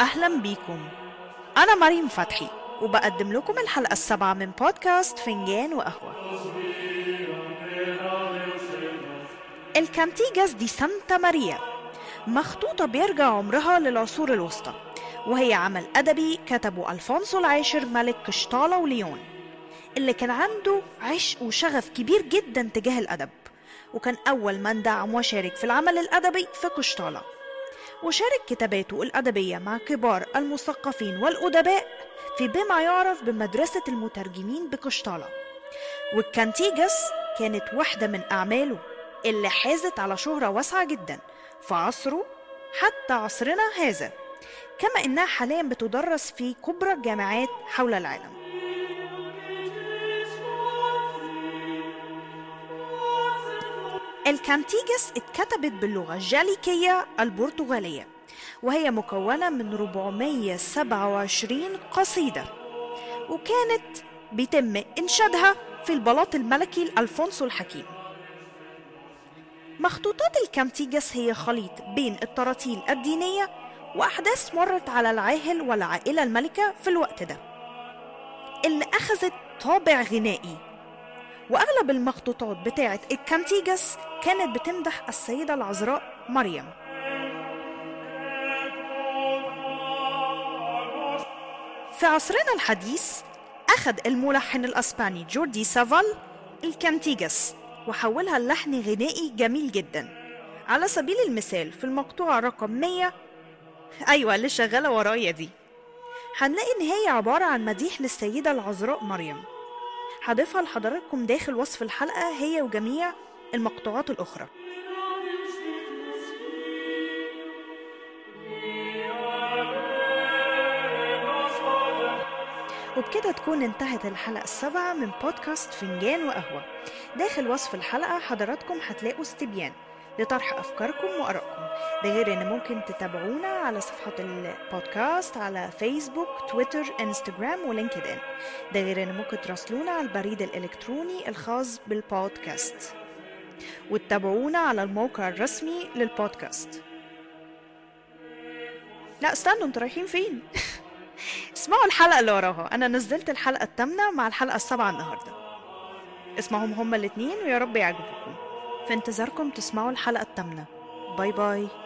أهلا بيكم. أنا مريم فتحي وبقدم لكم الحلقة السابعة من بودكاست فنجان وقهوة. الكانتيجاس دي سانتا ماريا. مخطوطة بيرجع عمرها للعصور الوسطى وهي عمل أدبي كتبه ألفونسو العاشر ملك قشتالة وليون اللي كان عنده عشق وشغف كبير جدا تجاه الأدب وكان أول من دعم وشارك في العمل الأدبي في قشتالة. وشارك كتاباته الأدبية مع كبار المثقفين والأدباء في بما يعرف بمدرسة المترجمين بقشطالة. والكانتيجاس كانت واحدة من أعماله اللي حازت على شهرة واسعة جدا في عصره حتى عصرنا هذا كما إنها حاليا بتدرس في كبرى الجامعات حول العالم. الكانتيجس اتكتبت باللغة الجاليكية البرتغالية وهي مكونة من 427 قصيدة وكانت بيتم إنشادها في البلاط الملكي لألفونسو الحكيم. مخطوطات الكانتيجس هي خليط بين التراتيل الدينية وأحداث مرت على العاهل والعائلة المالكة في الوقت ده. اللي أخذت طابع غنائي وأغلب المخطوطات بتاعة الكانتيجس كانت بتمدح السيدة العذراء مريم. في عصرنا الحديث أخذ الملحن الأسباني جوردي سافال الكانتيجس وحولها للحن غنائي جميل جدا. على سبيل المثال في المقطوعة رقم 100 أيوة اللي شغالة ورايا دي. هنلاقي إن هي عبارة عن مديح للسيدة العذراء مريم. هضيفها لحضراتكم داخل وصف الحلقة هي وجميع المقطوعات الأخرى. وبكده تكون انتهت الحلقة السابعة من بودكاست فنجان وقهوة. داخل وصف الحلقة حضراتكم هتلاقوا استبيان. لطرح أفكاركم وآرائكم. ده غير إن ممكن تتابعونا على صفحة البودكاست على فيسبوك تويتر إنستجرام ولينكد إن ده غير إن ممكن تراسلونا على البريد الإلكتروني الخاص بالبودكاست. وتتابعونا على الموقع الرسمي للبودكاست. لا استنوا أنتوا رايحين فين؟ اسمعوا الحلقة اللي وراها. أنا نزلت الحلقة الثامنة مع الحلقة السابعة النهاردة. اسمعهم هما الاتنين ويا رب يعجبكم في انتظاركم تسمعوا الحلقة الثامنة. باي باي.